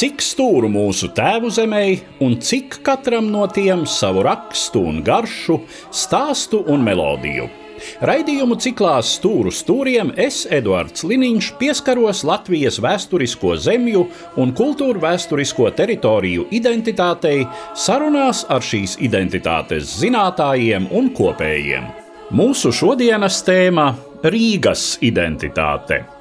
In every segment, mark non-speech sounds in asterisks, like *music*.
Cik stūru mūsu tēvu zemē, un cik katram no tiem savu rakstu un garšu, stāstu un melodiju. Raidījumu ciklā Stūru stūriem es, Eduards Liniņš, pieskaros Latvijas vēsturisko zemju un kultūru vēsturisko teritoriju identitātei sarunās ar šīs identitātes zinātājiem un kopējiem. Mūsu šodienas tēma - Rīgas identitāte.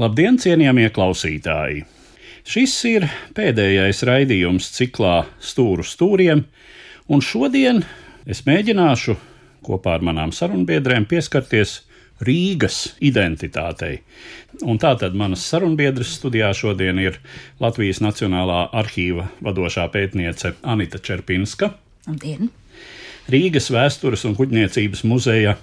Labdien, cienījamie klausītāji! Šis ir pēdējais raidījums ciklā Stūru stūriem, un šodien es mēģināšu kopā ar manām sarunbiedrēm pieskarties Rīgas identitātei. Un tātad manas sarunbiedras studijā šodien ir Latvijas Nacionālā arhīva vadošā pētniece Anita Čerpinska. Labdien! Rīgas vēstures un kuģniecības muzeja,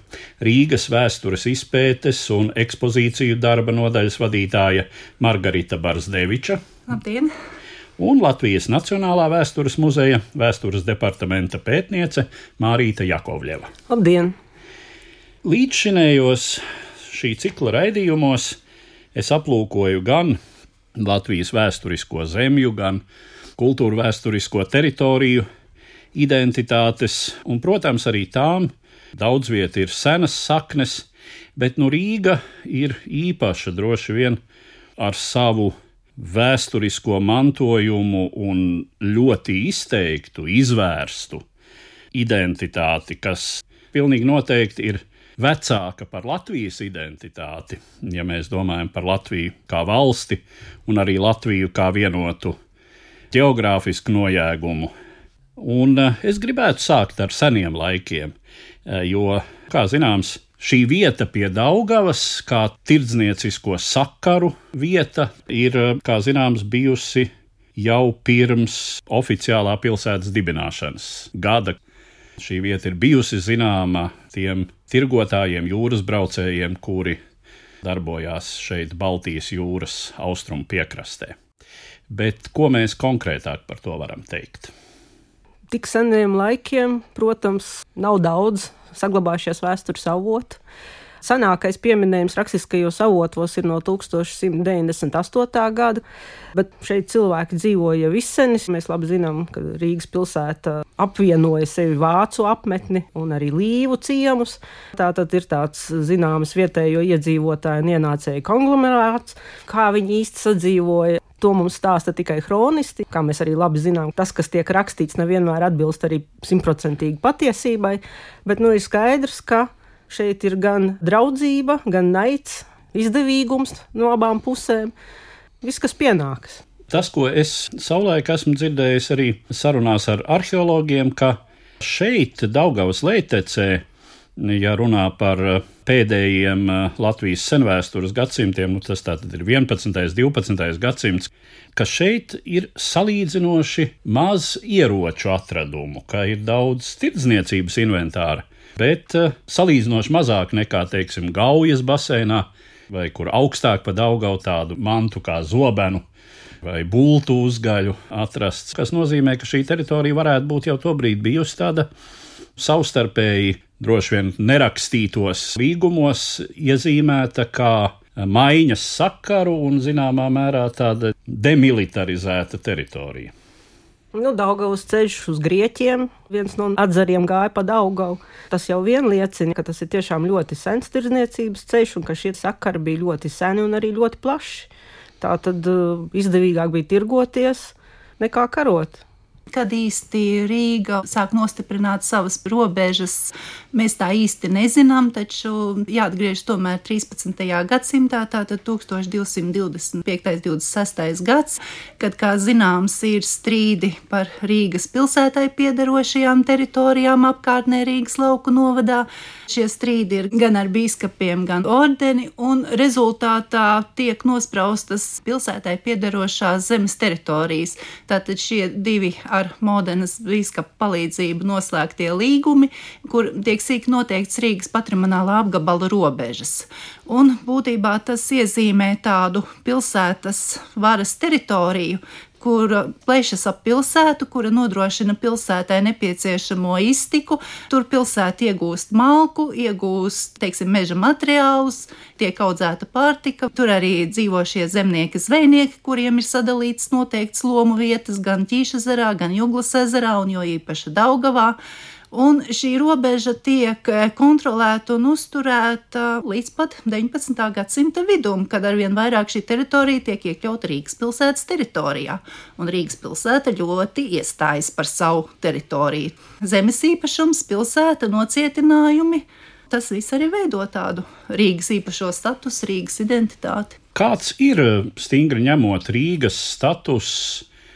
Rīgas vēstures izpētes un ekspozīciju darba nodaļas vadītāja Margarita Barsdeviča. Labdien! Un Latvijas Nacionālā vēstures muzeja vēstures departamenta pētniece Mārīta Jakovļeva. Labdien! Līdzšinējos šī cikla raidījumos es aplūkoju gan Latvijas vēsturisko zemju, gan kultūru vēsturisko teritoriju, identitātes, un, protams, arī tām daudz vietā ir senas saknes, bet nu Rīga ir īpaša droši vien ar savu vēsturisko mantojumu un ļoti izteiktu, izvērstu identitāti, kas pilnīgi noteikti ir vecāka par Latvijas identitāti, ja mēs domājam par Latviju kā valsti un arī Latviju kā vienotu geogrāfisku nojēgumu Un eh, es gribētu sākt ar seniem laikiem, eh, jo, kā zināms, šī vieta pie Daugavas, kā tirdzniecisko sakaru vieta, ir, eh, kā zināms, bijusi jau pirms oficiālā pilsētas dibināšanas gada. Šī vieta ir bijusi zināma tiem tirgotājiem, jūras braucējiem, kuri darbojās šeit Baltijas jūras austrumu piekrastē. Bet ko mēs konkrētāk par to varam teikt? Tik seniem laikiem, protams, nav daudz saglabājušies vēstures avotu. Senākais pieminējums rakstiskajos avotos ir no 1198. gada, bet šeit cilvēki dzīvoja jau izsenis. Mēs labi zinām, ka Rīgas pilsēta apvienoja sevi vācu apmetni un arī līvu ciemus. Tā tad ir tāds zināms vietējo iedzīvotāju un ienācēju konglomerāts, kā viņi īsti sadzīvoja. To mums stāsta tikai chronisti. Kā mēs arī labi zinām, tas, kas tiek rakstīts, nevienmēr atbilst arī simtprocentīgi patiesībai. Bet nu, ir skaidrs, ka šeit ir gan draudzība, gan naids, izdevīgums no abām pusēm. Viss, kas pienākas. Tas, ko es savulaik esmu dzirdējis arī sarunās ar arheologiem, ka šeit, Daugavas leitecē, ja runā par pēdējiem eh, Latvijas senvēstures gadsimtiem, nu tas tātad ir 11. un 12. gadsimts, ka šeit ir salīdzinoši maz ieroču atradumu, ka ir daudz tirdzniecības inventāra, bet eh, salīdzinoši mazāk nekā, teiksim, Gaujas basēnā vai kur augstāk pa Daugau tādu mantu kā zobenu vai būtu uzgaļu atrasts, kas nozīmē, ka šī teritorija varētu būt jau tobrīd bijusi tāda savstarpēji droši vien nerakstītos līgumos iezīmēta kā maiņas sakaru un zināmā mērā tāda demilitarizēta teritorija. Nu, Daugavas ceļš uz Grieķiem, viens no atzariem gāja pa Daugavu. Tas jau vien liecina, ka tas ir tiešām ļoti sens tirdzniecības ceļš un ka šie sakari bija ļoti seni un arī ļoti plaši. Tā tad uh, izdevīgāk bija tirgoties nekā karot. Kad īsti Rīga sāk nostiprināt savas robežas, mēs tā īsti nezinām, taču jāatgriežas tomēr 13. gadsimtā, tātad 1225. 26. gads, kad, kā zināms, ir strīdi par Rīgas pilsētai piederošajām teritorijām apkārtnē Rīgas lauku novadā. Šie strīdi ir gan ar biskupiem, gan ordeni, un rezultātā tiek nospraustas pilsētai piederošās zemes teritorijas. Tātad šie divi ar Modenas biskupa palīdzību noslēgtie līgumi, kur tiek sīk noteikts Rīgas patrimoniālā apgabala robežas. Un būtībā tas iezīmē tādu pilsētas varas teritoriju, kura plešas ap pilsētu, kura nodrošina pilsētai nepieciešamo iztiku. Tur pilsēta iegūst malku, iegūst, teiksim, meža materiālus, tiek audzēta pārtika. Tur arī dzīvo šie zemnieki, zvejnieki, kuriem ir sadalīts noteikts lomu vietas gan Ķīša ezerā, gan Juglas ezerā un jo īpaši Daugavā. Un šī robeža tiek eh, kontrolēta un uzturēta līdz pat 19. gadsimta vidum, kad arvien vairāk šī teritorija tiek iekļauta Rīgas pilsētas teritorijā. Un Rīgas pilsēta ļoti iestājas par savu teritoriju. Zemes īpašums, pilsēta, nocietinājumi. Tas viss arī veido tādu Rīgas īpašo statusu, Rīgas identitāti. Kāds ir stingri ņemot Rīgas status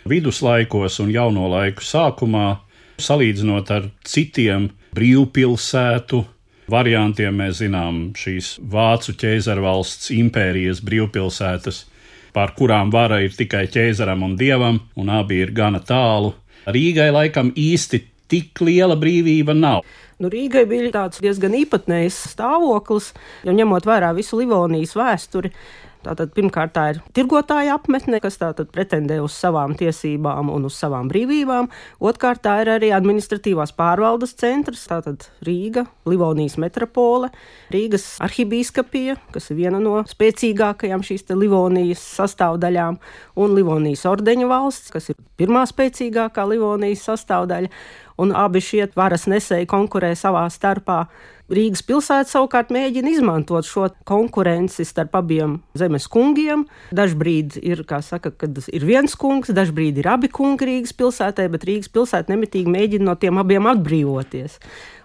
viduslaikos un jauno laiku sākumā? Salīdzinot ar citiem brīvpilsētu variantiem, mēs zinām šīs Vācu ķēzarvalsts impērijas brīvpilsētas, pār kurām vara ir tikai ķēzaram un dievam, un abi ir gana tālu. Rīgai laikam īsti tik liela brīvība nav. Nu, Rīgai bija tāds diezgan īpatnējs stāvoklis, jo ņemot vērā visu Livonijas vēsturi, Tātad pirmkārt tā ir tirgotāja apmetne, kas tātad pretendē uz savām tiesībām un uz savām brīvībām. Otrkārt tā ir arī administratīvās pārvaldes centrs, tātad Rīga, Livonijas metropole, Rīgas arhibīskapija, kas ir viena no spēcīgākajām šīs Livonijas sastāvdaļām, un Livonijas ordeņa valsts, kas ir pirmā spēcīgākā Livonijas sastāvdaļa. Un abi šie varas nesēji konkurē savā starpā Rīgas pilsēta savukārt mēģina izmantot šo konkurenci starp abiem zemes kungiem. Dažbrīd ir, kā saka, kad ir viens kungs, dažbrīd ir abi kungi Rīgas pilsētē, bet Rīgas pilsēta nemitīgi mēģina no tiem abiem atbrīvoties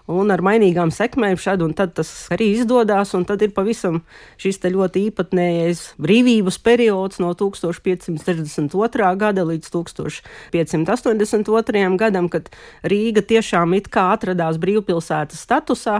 un ar mainīgām sekmēm šad un tad tas arī izdodas, tad ir pavisam šis ļoti īpatnējais brīvības periods no 1562. gada līdz 1582. gadam, kad Rīga tiešām it kā atradās brīvpilsētas statusā.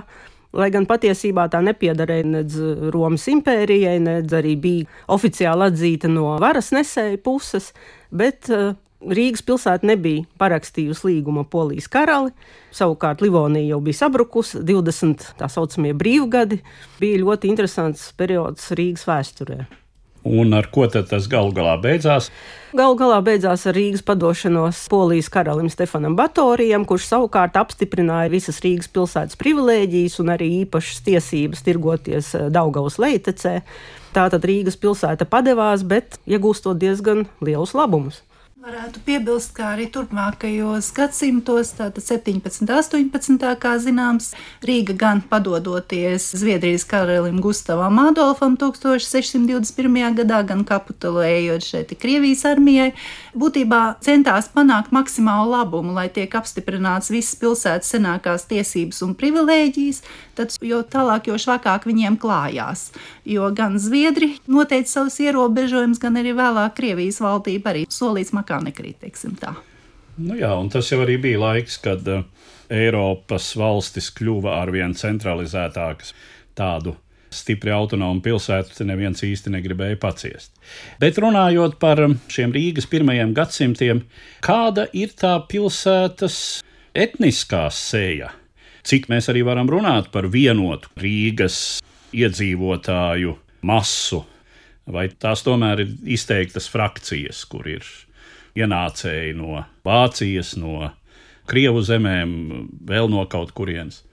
Lai gan patiesībā tā nepiedarēja nedz Romas impērijai, nedz arī bija oficiāli atzīta no varas nesēju puses, bet uh, Rīgas pilsēta nebija parakstījusi līgumu ar Polijas karali. Savukārt Livonija jau bija sabrukusi, 20 tā saucamie brīvgadi bija ļoti interesants periods Rīgas vēsturē. Un ar ko tas galu galā beidzās? Galu galā beidzās ar Rīgas padošanos Polijas karalim Stefanam Batorijam, kurš savukārt apstiprināja visas Rīgas pilsētas privilēģijas un arī īpašas tiesības tirgoties eh, Daugavas leitecē. Tātad Rīgas pilsēta padevās, bet iegūstot diezgan lielus labumus. Varētu piebilst, ka arī turpmākajos gadsimtos, tātad 17. un 18. kā zināms, Rīga gan padodoties Zviedrijas karalim Gustavam Adolfam 1621. gadā, gan kapitulējot šeit Krievijas armijai, būtībā centās panākt maksimālu labumu, lai tiek apstiprināts visas pilsētas senākās tiesības un privilēģijas, tad jo tālāk, jo švakāk viņiem klājās. Jo gan Zviedri noteica savus ierobežojumus, gan arī vēlāk Krievijas valdība arī solīts makā kā nekrīt, teiksim tā. Nu jā, un tas jau arī bija laiks, kad uh, Eiropas valstis kļuva arvien centralizētākas. Tādu stipri autonomu pilsētu neviens īsti negribēja paciest. Bet runājot par šiem Rīgas pirmajiem gadsimtiem, kāda ir tā pilsētas etniskā sēja? Cik mēs arī varam runāt par vienotu Rīgas iedzīvotāju masu, vai tās tomēr ir izteiktas frakcijas, kur ir ienācēji no Vācijas, no Krievu zemēm, vēl no kaut kurienes.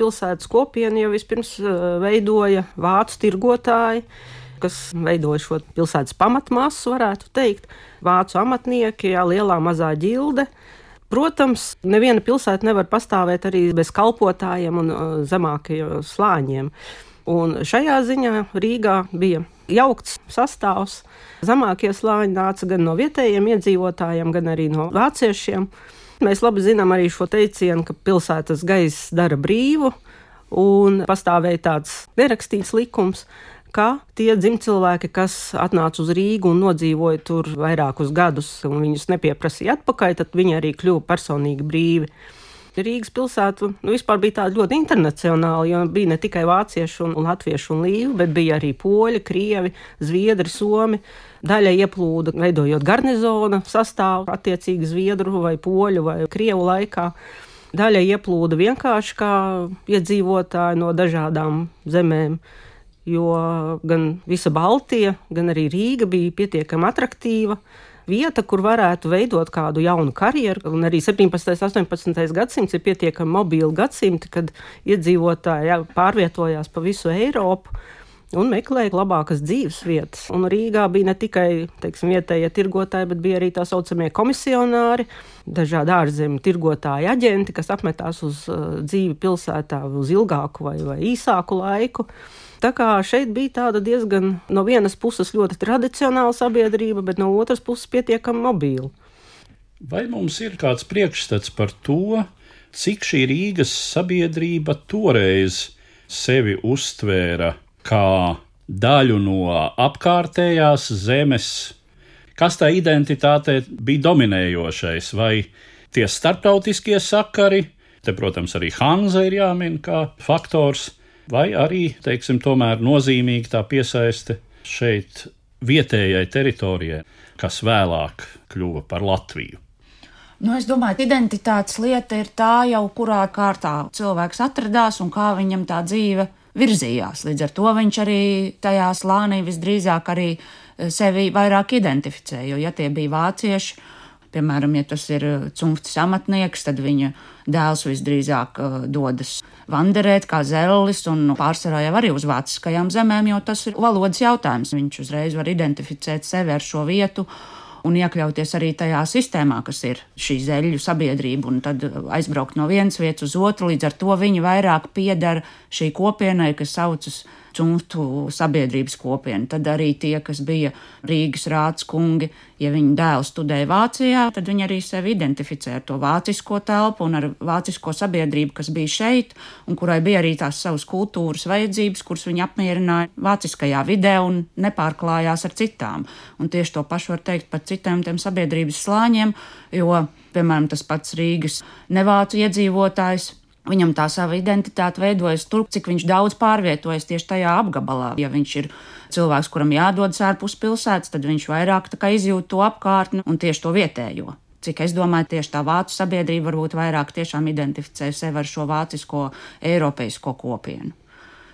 Pilsētas kopienu jau vispirms eh, veidoja vācu tirgotāji, kas veidoja šo pilsētas pamatmasu, varētu teikt. Vācu amatnieki, jā, lielā mazā ģilde. Protams, neviena pilsēta nevar pastāvēt arī bez kalpotājiem un uh, zemākajiem slāņiem. Un šajā ziņā Rīgā bija jaukts sastāvs. Zemākie slāņi nāca gan no vietējiem iedzīvotājiem, gan arī no vāciešiem. Mēs labi zinām arī šo teicienu, ka pilsētas gaiss dara brīvu, un pastāvēja tāds nerakstīts likums, ka tie dzimcilvēki, kas atnāca uz Rīgu un nodzīvoja tur vairākus gadus, un viņus nepieprasīja atpakaļ, tad viņi arī kļuva personīgi brīvi. Rīgas pilsēta nu, vispār bija tāda ļoti internacionāla, jo bija ne tikai vācieši, un latvieši un līvi, bet bija arī poļi, krievi, zviedri, somi. Daļa ieplūda, veidojot garnizona sastāvu, attiecīgi zviedru vai poļu vai krievu laikā. Daļa ieplūda vienkārši kā iedzīvotāji no dažādām zemēm jo gan visa Baltija, gan arī Rīga bija pietiekami attraktīva vieta, kur varētu veidot kādu jaunu karjeru. Un arī 17. un 18. gadsimts ir pietiekami mobili gadsimti, kad iedzīvotāji jā, pārvietojās pa visu Eiropu un meklēja labākas dzīves vietas. Un Rīgā bija ne tikai teiksim, vietējie tirgotāji, bet bija arī tā saucamie komisionāri, dažādi ārzemju tirgotāji aģenti, kas apmetās uz uh, dzīvi pilsētā uz ilgāku vai, vai īsāku laiku. Tā kā šeit bija tāda diezgan no vienas puses ļoti tradicionāla sabiedrība, bet no otras puses pietiekami mobila. Vai mums ir kāds priekšstats par to, cik šī Rīgas sabiedrība toreiz sevi uztvēra kā daļu no apkārtējās zemes, kas tā identitāte bija dominējošais, vai tie starptautiskie sakari, te, protams, arī Hanza ir jāmin kā faktors, vai arī, teiksim, tomēr nozīmīgi tā piesaiste šeit vietējai teritorijai, kas vēlāk kļuva par Latviju. Nu, es domāju, ka identitātes lieta ir tā jau, kurā kārtā cilvēks atradās un kā viņam tā dzīve virzījās. Līdz ar to viņš arī tajā slānī visdrīzāk arī eh, sevi vairāk identificēja. Jo, ja tie bija vācieši, piemēram, ja tas ir eh, cimfts amatnieks, tad viņa dēls visdrīzāk uh, dodas vanderēt kā zellis un pārsvarā jau arī uz vāciskajām zemēm, jo tas ir valodas jautājums. Viņš uzreiz var identificēt sevi ar šo vietu un iekļauties arī tajā sistēmā, kas ir šī zeļu sabiedrība, un tad aizbraukt no vienas vietas uz otru. Līdz ar to viņi vairāk piedara šī kopienai, kas saucas cuntu sabiedrības kopienu. Tad arī tie, kas bija Rīgas rāds kungi, ja viņa dēls studēja Vācijā, tad viņi arī sevi identificēja ar to vācisko telpu un ar vācisko sabiedrību, kas bija šeit, un kurai bija arī tās savas kultūras vajadzības, kuras viņi apmierināja vāciskajā vidē un nepārklājās ar citām. Un tieši to pašu var teikt par citiem tiem sabiedrības slāņiem, jo, piemēram, tas pats Rīgas nevācu iedzīvotājs Viņam tā sava identitāte veidojas tur, cik viņš daudz pārvietojas tieši tajā apgabalā. Ja viņš ir cilvēks, kuram jādodas ārpus pilsētas, tad viņš vairāk izjūt to apkārtni un tieši to vietējo. Cik es domāju, tieši tā vācu sabiedrība varbūt vairāk tiešām identificē sevi ar šo vācisko, eiropeisko kopienu.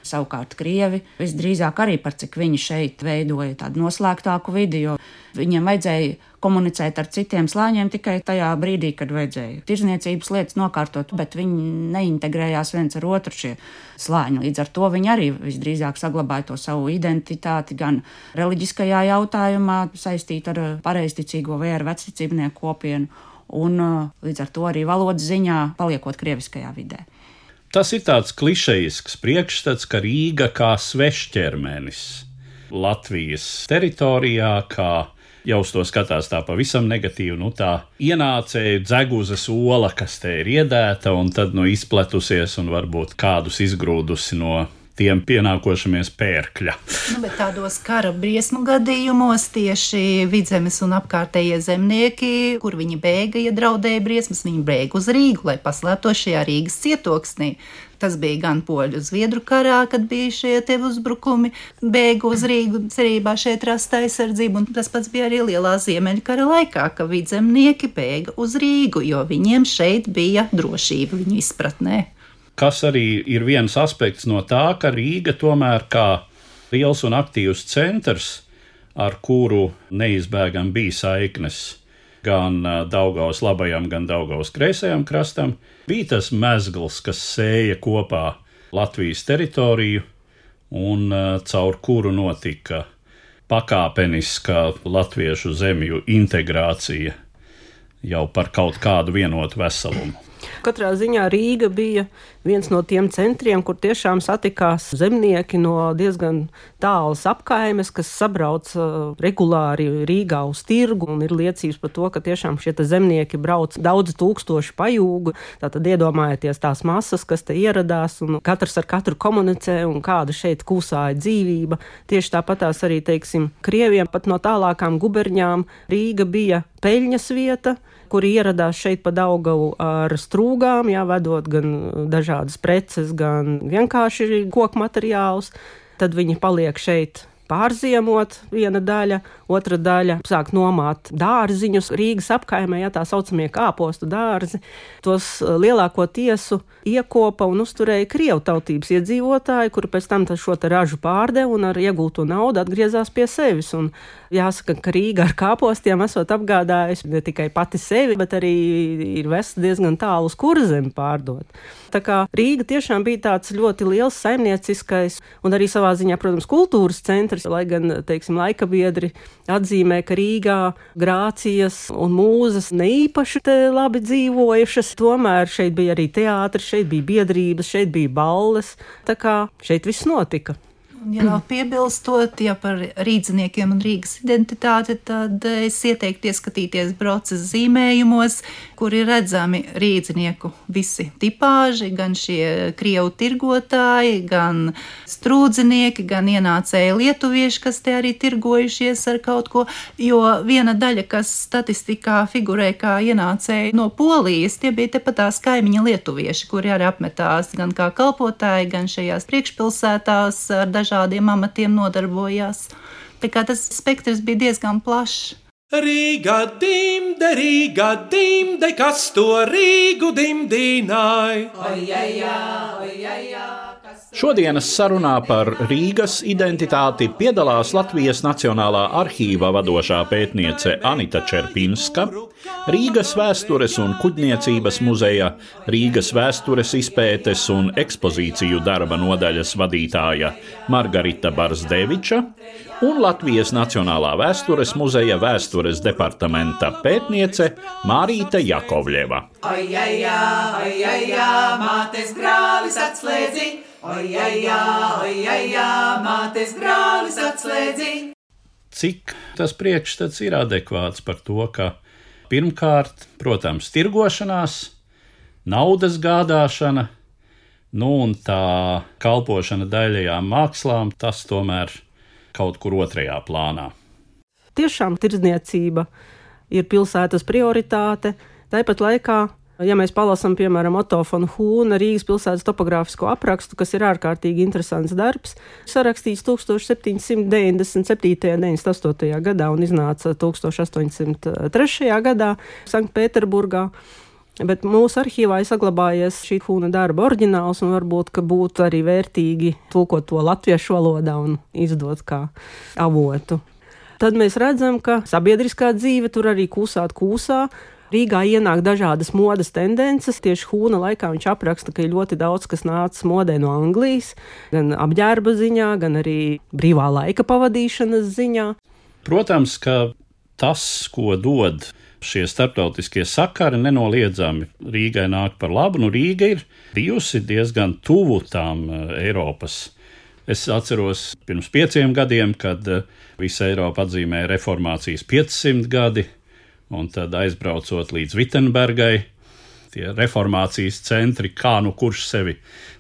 Savukārt krievi visdrīzāk arī par cik viņi šeit veidoja tādu noslēgtāku vidi, jo viņiem vajadzēja komunicēt ar citiem slāņiem tikai tajā brīdī, kad vajadzēja tirzniecības lietas nokārtot, bet viņi neintegrējās viens ar otru šie slāņi. Līdz ar to viņi arī visdrīzāk saglabāja to savu identitāti gan reliģiskajā jautājumā saistīt ar pareizticīgo vai ar vecticībnieku kopienu, un līdz ar to arī valodas ziņā paliekot krieviskajā vidē. Tas ir tāds klišejisks priekšstats, ka Rīga kā svešķermenis Latvijas teritorijā, kā jau uz to skatās tā pavisam negatīvi. Nu, tā ienācēja dzeguzes ola, kas te ir iedēta un tad nu, izpletusies un varbūt kādus izgrūdusi no tiem pienākošamies pērkļa. nu, bet tādos kara briesmu gadījumos tieši vidzemes un apkārtējie zemnieki, kur viņi bēga, ja draudēja briesmas, viņi bēga uz Rīgu, lai paslēptos šajā Rīgas cietoksnī. Tas bija gan poļu zviedru karā, kad bija šie uzbrukumi, bēga uz Rīgu, cerībā šeit rast aizsardzību, un tas pats bija arī lielā ziemeļkara laikā, ka vidzemnieki bēga uz Rīgu, jo viņiem šeit bija drošība viņu izpratnē kas arī ir viens aspekts no tā, ka Rīga tomēr kā liels un aktīvs centrs, ar kuru neizbēgami bija saiknes gan Daugaus labajam, gan Daugaus kreisajam krastam, bija tas mezgls, kas sēja kopā Latvijas teritoriju un caur kuru notika pakāpeniska latviešu zemju integrācija jau par kaut kādu vienotu veselumu. Katrā ziņā Rīga bija viens no tiem centriem, kur tiešām satikās zemnieki no diezgan tālas apkaimes, kas sabrauc uh, regulāri Rīgā uz tirgu, un ir liecības par to, ka tiešām šie zemnieki brauc daudz tūkstoši pajūgu. Tātad iedomājieties tās masas, kas te ieradās, un katrs ar katru komunicē, un kāda šeit kūsāja dzīvība. Tieši tāpatās arī, teiksim, Krieviem pat no tālākām guberņām Rīga bija peļņas vieta kuri ieradās šeit pa Daugavu ar strūgām, jā, vedot gan dažādas preces, gan vienkārši koku materiālus. Tad viņi paliek šeit pārziemot viena daļa, otra daļa sāk nomāt dārziņus Rīgas apkaimē, ja tā saucamie kāpostu dārzi. Tos uh, lielāko tiesu iekopa un uzturēja krievu tautības iedzīvotāji, kuri pēc tam šo ražu pārdeva un ar iegūto naudu atgriezās pie sevis. Un jāsaka, ka Rīga ar kāpostiem esot apgādājusi ne tikai pati sevi, bet arī ir vesta diezgan tālu uz kurzemi pārdot. Tā kā Rīga tiešām bija tāds ļoti liels saimnieciskais un arī savā ziņā, protams, kultūras centrs, lai gan, teiksim, laika biedri atzīmē, ka Rīgā grācijas un mūzas neīpaši labi dzīvojušas. Tomēr šeit bija arī teātris, šeit bija biedrības, šeit bija balles. Tā kā šeit viss notika. Ja vēl piebilstot, ja par rīzniekiem un Rīgas identitāti, tad es ieteiktu ieskatīties brocas zīmējumos, kur ir redzami rīznieku visi tipāži, gan šie krievu tirgotāji, gan strūdzinieki, gan ienācēji lietuvieši, kas te arī tirgojušies ar kaut ko, jo viena daļa, kas statistikā figurē kā ienācēji no Polijas, tie bija tepat tās kaimiņa lietuvieši, kuri arī apmetās gan kā kalpotāji, gan šajās priekšpilsētās ar dažādiem dažādiem amatiem nodarbojās. Tā kā tas spektrs bija diezgan plašs. Rīga dimde, Rīga dimde, kas to Rīgu dimdināja? Šodienas sarunā par Rīgas identitāti piedalās Latvijas Nacionālā arhīva vadošā pētniece Anita Čerpinska, Rīgas vēstures un kuģniecības muzeja, Rīgas vēstures izpētes un ekspozīciju darba nodaļas vadītāja Margarita Barsdeviča un Latvijas Nacionālā vēstures muzeja vēstures departamenta pētniece Mārīte Jakovļeva. Ai, ai, mātes grālis atslēdzi, ai, ai, mātes grālis atslēdzi. Cik tas priekšstats ir adekvāts par to, ka pirmkārt, protams, tirgošanās, naudas gādāšana, nu un tā kalpošana daļajām mākslām, tas tomēr ir kaut kur otrajā plānā. Tiešām tirdzniecība ir pilsētas prioritāte. Tāpat laikā, ja mēs palasām, piemēram, Otofona Hūna Rīgas pilsētas topogrāfisko aprakstu, kas ir ārkārtīgi interesants darbs, sarakstīts 1797. un 98. gadā un iznāca 1803. gadā Sanktpēterburgā. Bet mūsu arhīvā ir saglabājies šī hūna darba oriģināls, un varbūt būtu arī vērtīgi tulkot to latviešu valodā un izdot kā avotu. Tad mēs redzam, ka sabiedriskā dzīve tur arī kūsāt kūsā. Rīgā ienāk dažādas modes tendences. Tieši Hūna laikā viņš apraksta, ka ir ļoti daudz kas nācis modē no Anglijas, gan apģērba ziņā, gan arī brīvā laika pavadīšanas ziņā. Protams, ka tas, ko dod šie starptautiskie sakari nenoliedzami Rīgai nāk par labu. Nu, Rīga ir bijusi diezgan tuvu tām eh, Eiropas. Es atceros pirms pieciem gadiem, kad eh, visa Eiropa atzīmēja reformācijas 500 gadi, un tad aizbraucot līdz Vitsenbergai, tie reformācijas centri, kā nu kurš sevi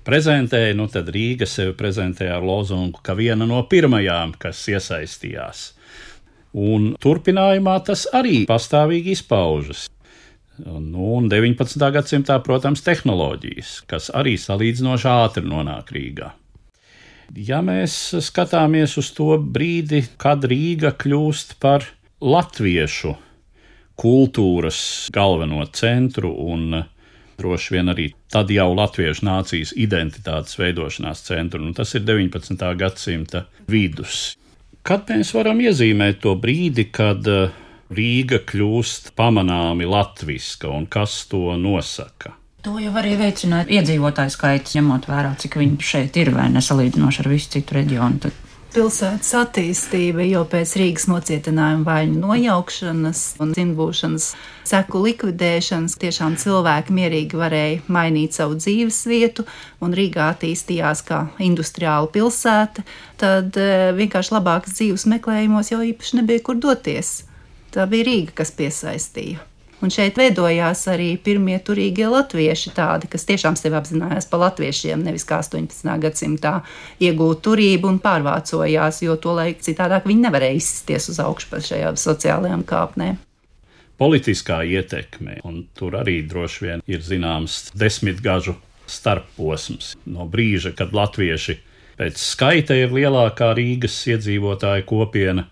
prezentēja, nu tad Rīga sevi prezentēja ar lozungu, ka viena no pirmajām, kas iesaistījās. Un turpinājumā tas arī pastāvīgi izpaužas. Nu, un 19. gadsimtā, protams, tehnoloģijas, kas arī salīdzinoši ātri nonāk Rīgā. Ja mēs skatāmies uz to brīdi, kad Rīga kļūst par latviešu kultūras galveno centru un droši vien arī tad jau latviešu nācijas identitātes veidošanās centru, un tas ir 19. gadsimta vidus. Kad mēs varam iezīmēt to brīdi, kad eh, Rīga kļūst pamanāmi latviska un kas to nosaka? To jau arī veicina iedzīvotāju skaits, ņemot vērā, cik viņi šeit ir, vai nesalīdzinoši ar visu citu reģionu. Tad pilsētas attīstība jau pēc Rīgas nocietinājuma vaļņu nojaukšanas un dzimbūšanas seku likvidēšanas tiešām cilvēki mierīgi varēja mainīt savu dzīves vietu, un Rīgā attīstījās kā industriāla pilsēta, tad e, vienkārši labākas dzīves meklējumos jau īpaši nebija kur doties. Tā bija Rīga, kas piesaistīja. Un šeit veidojās arī pirmie turīgie latvieši, tādi, kas tiešām sevi apzinājās par latviešiem, nevis kā 18. gadsimtā iegūt turību un pārvācojās, jo to laiku citādāk viņi nevarēja izsties uz augšu pa šajām sociālajām kāpnēm. Politiskā ietekme, un tur arī droši vien ir zināms desmitgažu starposms no brīža, kad latvieši pēc skaita ir lielākā Rīgas iedzīvotāja kopiena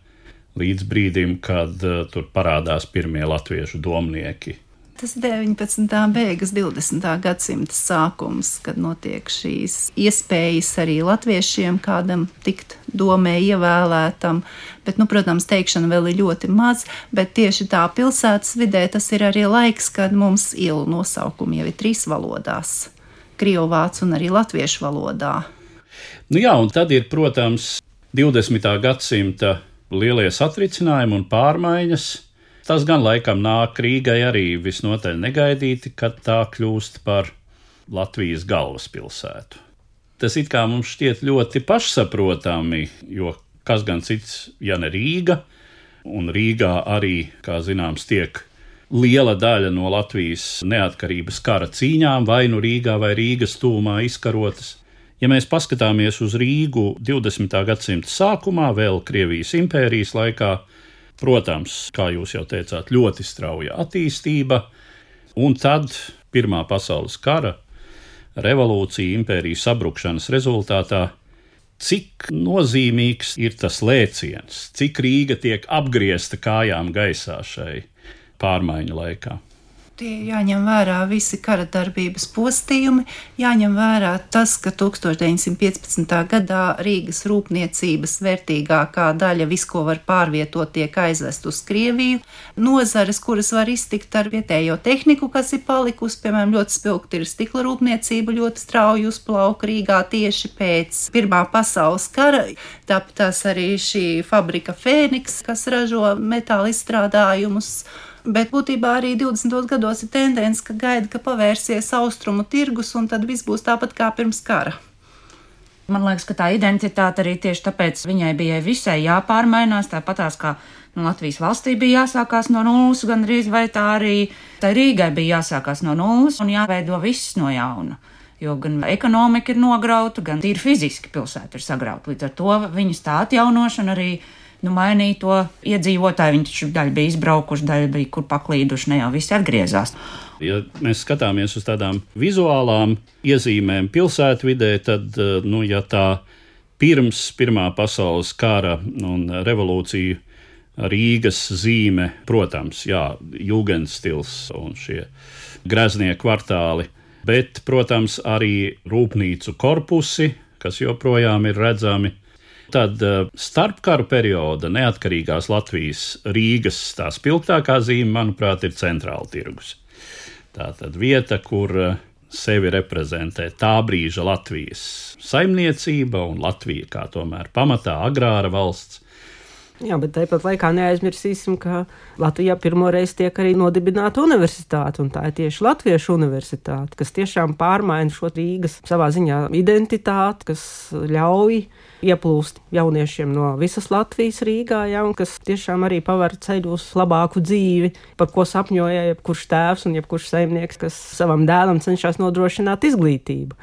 līdz brīdim, kad uh, tur parādās pirmie latviešu domnieki. Tas 19. beigas, 20. gadsimta sākums, kad notiek šīs iespējas arī latviešiem kādam tikt domē ievēlētam, bet, nu, protams, teikšana vēl ir ļoti maz, bet tieši tā pilsētas vidē tas ir arī laiks, kad mums ielu nosaukumi jau ir trīs valodās - krievu vācu un arī latviešu valodā. Nu jā, un tad ir, protams, 20. gadsimta lielie satricinājumi un pārmaiņas. Tas gan laikam nāk Rīgai arī visnotaļ negaidīti, kad tā kļūst par Latvijas galvaspilsētu. Tas it kā mums šķiet ļoti pašsaprotami, jo kas gan cits, ja ne Rīga, un Rīgā arī, kā zināms, tiek liela daļa no Latvijas neatkarības kara cīņām, vai nu Rīgā vai Rīgas tūmā izkarotas. Ja mēs paskatāmies uz Rīgu 20. gadsimta sākumā, vēl Krievijas impērijas laikā, protams, kā jūs jau teicāt, ļoti strauja attīstība, un tad Pirmā pasaules kara, revolūcija, impērijas sabrukšanas rezultātā cik nozīmīgs ir tas lēciens, cik Rīga tiek apgriezta kājām gaisā šai pārmaiņu laikā. Tie jāņem vērā visi kara darbības postījumi, jāņem vērā tas, ka 1915. gadā Rīgas rūpniecības vērtīgākā daļa, viss, ko var pārvietot, tiek aizvest uz Krieviju. Nozares, kuras var iztikt ar vietējo tehniku, kas ir palikusi, piemēram, ļoti spilgti ir stikla rūpniecība, ļoti strauji uzplauka Rīgā tieši pēc Pirmā pasaules kara. Tāpat arī šī fabrika Fēniks, kas ražo metāla izstrādājumus Bet būtībā arī 20. gados ir tendence, ka gaida, ka pavērsies austrumu tirgus, un tad viss būs tāpat kā pirms kara. Man liekas, ka tā identitāte arī tieši tāpēc viņai bija visai jāpārmainās. Tāpatās kā nu, Latvijas valstī bija jāsākās no nulles, gan arī tā arī tā Rīgai bija jāsākās no nulles un jāveido viss no jauna. Jo gan ekonomika ir nograuta, gan tīri fiziski pilsēta ir sagrauta. Līdz ar to viņas tā atjaunošana arī nu, mainīja to iedzīvotāju. Viņi taču daļa bija izbraukuši, daļa bija kur paklīduši, ne jau visi atgriezās. Ja mēs skatāmies uz tādām vizuālām iezīmēm pilsētvidē, tad, eh, nu, ja tā pirms Pirmā pasaules kara un revolūcija Rīgas zīme, protams, jā, jūgenstils un šie greznie kvartāli, bet, protams, arī rūpnīcu korpusi, kas joprojām ir redzami, Tad eh, starpkaru perioda neatkarīgās Latvijas Rīgas tā spilgtākā zīme, manuprāt, ir centrāla tirgus. Tā tad vieta, kur eh, sevi reprezentē tā brīža Latvijas saimniecība un Latvija kā tomēr pamatā agrāra valsts. Jā, bet tāpat laikā neaizmirsīsim, ka Latvijā pirmoreiz tiek arī nodibināta universitāte, un tā ir tieši Latviešu universitāte, kas tiešām pārmaina šo Rīgas savā ziņā identitāti, kas ļauj ieplūst jauniešiem no visas Latvijas Rīgā, ja, un kas tiešām arī paver ceļu uz labāku dzīvi, par ko sapņoja jebkurš tēvs un jebkurš saimnieks, kas savam dēlam cenšas nodrošināt izglītību.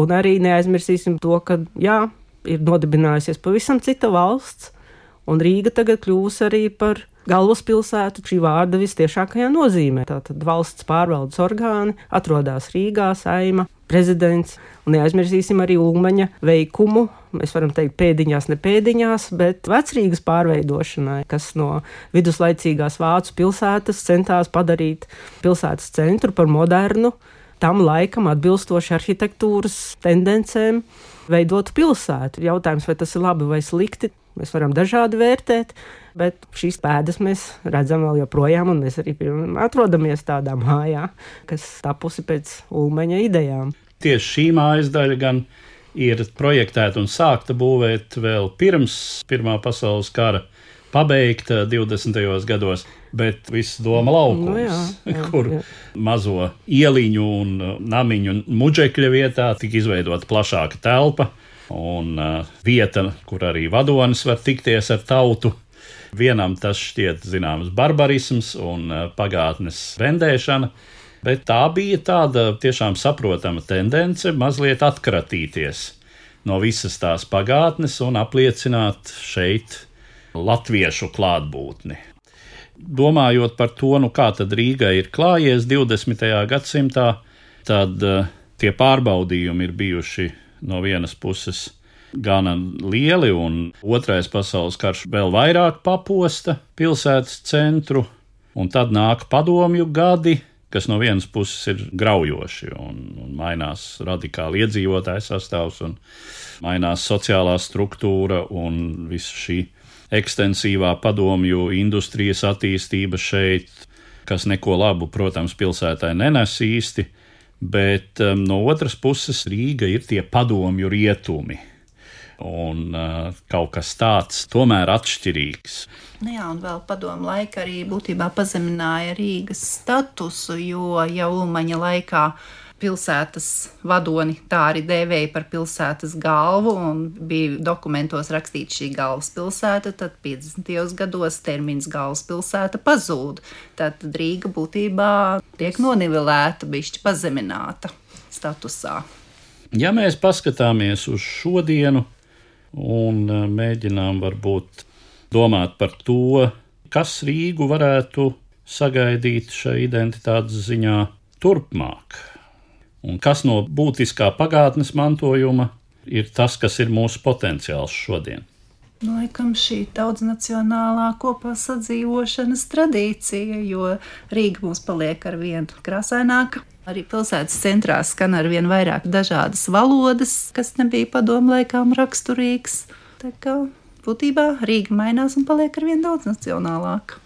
Un arī neaizmirsīsim to, ka jā, ir nodibinājusies pavisam cita valsts, un Rīga tagad kļūs arī par galvaspilsētu šī vārda vistiešākajā nozīmē. Tātad valsts pārvaldes orgāni atrodas Rīgā, Saima, prezidents. Un neaizmirsīsim arī Ulmaņa veikumu. Mēs varam teikt, pēdiņās, ne pēdiņās, bet vecrīgas pārveidošanai, kas no viduslaicīgās vācu pilsētas centās padarīt pilsētas centru par modernu, tam laikam atbilstoši arhitektūras tendencēm veidotu pilsētu. Jautājums, vai tas ir labi vai slikti, mēs varam dažādi vērtēt, bet šīs pēdas mēs redzam vēl joprojām, un mēs arī atrodamies tādā mājā, kas tapusi pēc ulmeņa idejām. Tieši šī mājas daļa gan ir projektēta un sākta būvēt vēl pirms Pirmā pasaules kara, pabeigta 20. gados. Bet viss doma laukums, nu jā, jā, *laughs* kur jā. mazo ieliņu un namiņu muģekļa vietā tika izveidota plašāka telpa un uh, vieta, kur arī vadonis var tikties ar tautu. Vienam tas šķiet zināms barbarisms un uh, pagātnes vendēšana, Bet tā bija tāda tiešām saprotama tendence mazliet atkratīties no visas tās pagātnes un apliecināt šeit latviešu klātbūtni. Domājot par to, nu kā tad Rīgai ir klājies 20. gadsimtā, tad uh, tie pārbaudījumi ir bijuši no vienas puses gana lieli, un otrais pasaules karš vēl vairāk paposta pilsētas centru, un tad nāk padomju gadi, kas no vienas puses ir graujoši un, un mainās radikāli iedzīvotāju sastāvs, un mainās sociālā struktūra un visa šī ekstensīvā padomju industrijas attīstība šeit, kas neko labu, protams, pilsētai nenes īsti, bet um, no otras puses Rīga ir tie padomju rietumi. Un uh, kaut kas tāds tomēr atšķirīgs. Nu jā, un vēl padomu laika arī būtībā pazemināja Rīgas statusu, jo jau Ulmaņa laikā pilsētas vadoni tā arī dēvēja par pilsētas galvu, un bija dokumentos rakstīts šī galvaspilsēta, tad 50. gados termins galvaspilsēta pazūd. Tad Rīga būtībā tiek nonivelēta, bišķi pazemināta statusā. Ja mēs paskatāmies uz šodienu un mēģinām varbūt domāt par to, kas Rīgu varētu sagaidīt šai identitātes ziņā turpmāk, Un kas no būtiskā pagātnes mantojuma ir tas, kas ir mūsu potenciāls šodien? Nu, laikam šī daudznacionālā kopā sadzīvošanas tradīcija, jo Rīga mums paliek ar vienu krāsaināku. Arī pilsētas centrā skan ar vien vairāk dažādas valodas, kas nebija padomu laikām raksturīgs. Tā kā būtībā Rīga mainās un paliek ar vien daudznacionālāka.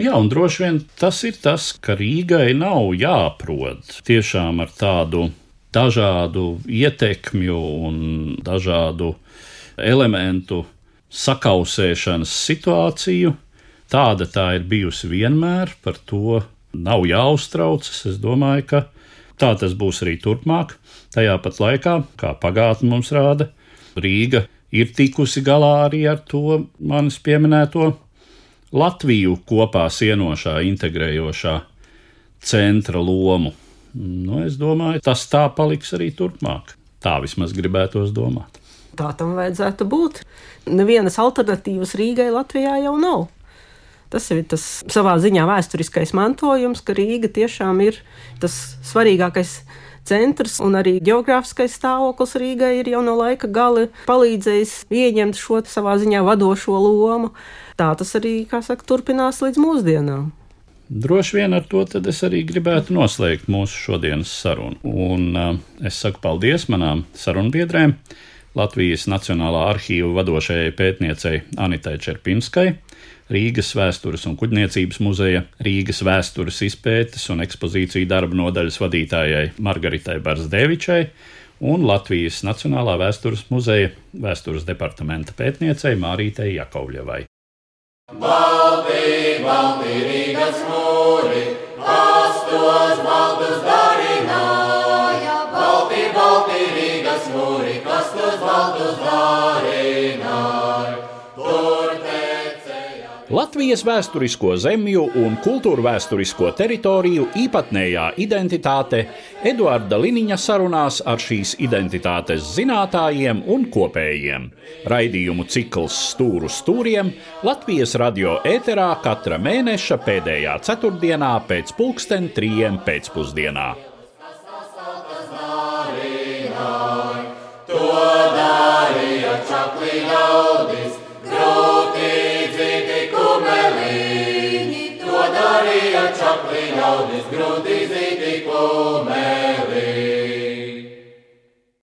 Jā, un droši vien tas ir tas, ka Rīgai nav jāprot tiešām ar tādu dažādu ietekmju un dažādu elementu sakausēšanas situāciju. Tāda tā ir bijusi vienmēr, par to nav jāuztraucas. Es domāju, ka tā tas būs arī turpmāk. Tajā pat laikā, kā pagātne mums rāda, Rīga ir tikusi galā arī ar to manis pieminēto Latviju kopā sienošā, integrējošā centra lomu. Nu, es domāju, tas tā paliks arī turpmāk. Tā vismaz gribētos domāt. Tā tam vajadzētu būt. Nevienas alternatīvas Rīgai Latvijā jau nav. Tas ir tas savā ziņā vēsturiskais mantojums, ka Rīga tiešām ir tas svarīgākais centrs un arī geogrāfiskais stāvoklis Rīgai ir jau no laika gala palīdzējis ieņemt šo savā ziņā vadošo lomu tā tas arī, kā saka, turpinās līdz mūsdienām. Droši vien ar to es arī gribētu noslēgt mūsu šodienas sarunu. Un, uh, es saku paldies manām sarunbiedrēm, Latvijas Nacionālā arhīva vadošajai pētniecei Anitai Čerpinskai, Rīgas vēstures un kuģniecības muzeja, Rīgas vēstures izpētes un ekspozīciju darba nodaļas vadītājai Margaritai Barsdevičai un Latvijas Nacionālā vēstures muzeja vēstures departamenta pētniecei Mārītei Jakovļevai. Balti, balti Rīgas mūri, Latvijas vēsturisko zemju un kultūra vēsturisko teritoriju īpatnējā identitāte Eduarda Liniņa sarunās ar šīs identitātes zinātājiem un kopējiem. Raidījumu cikls Stūru stūriem Latvijas radio ēterā katra mēneša pēdējā ceturtdienā pēc pulksten trijiem pēcpusdienā. Jaunis grūtīs įtikūmē.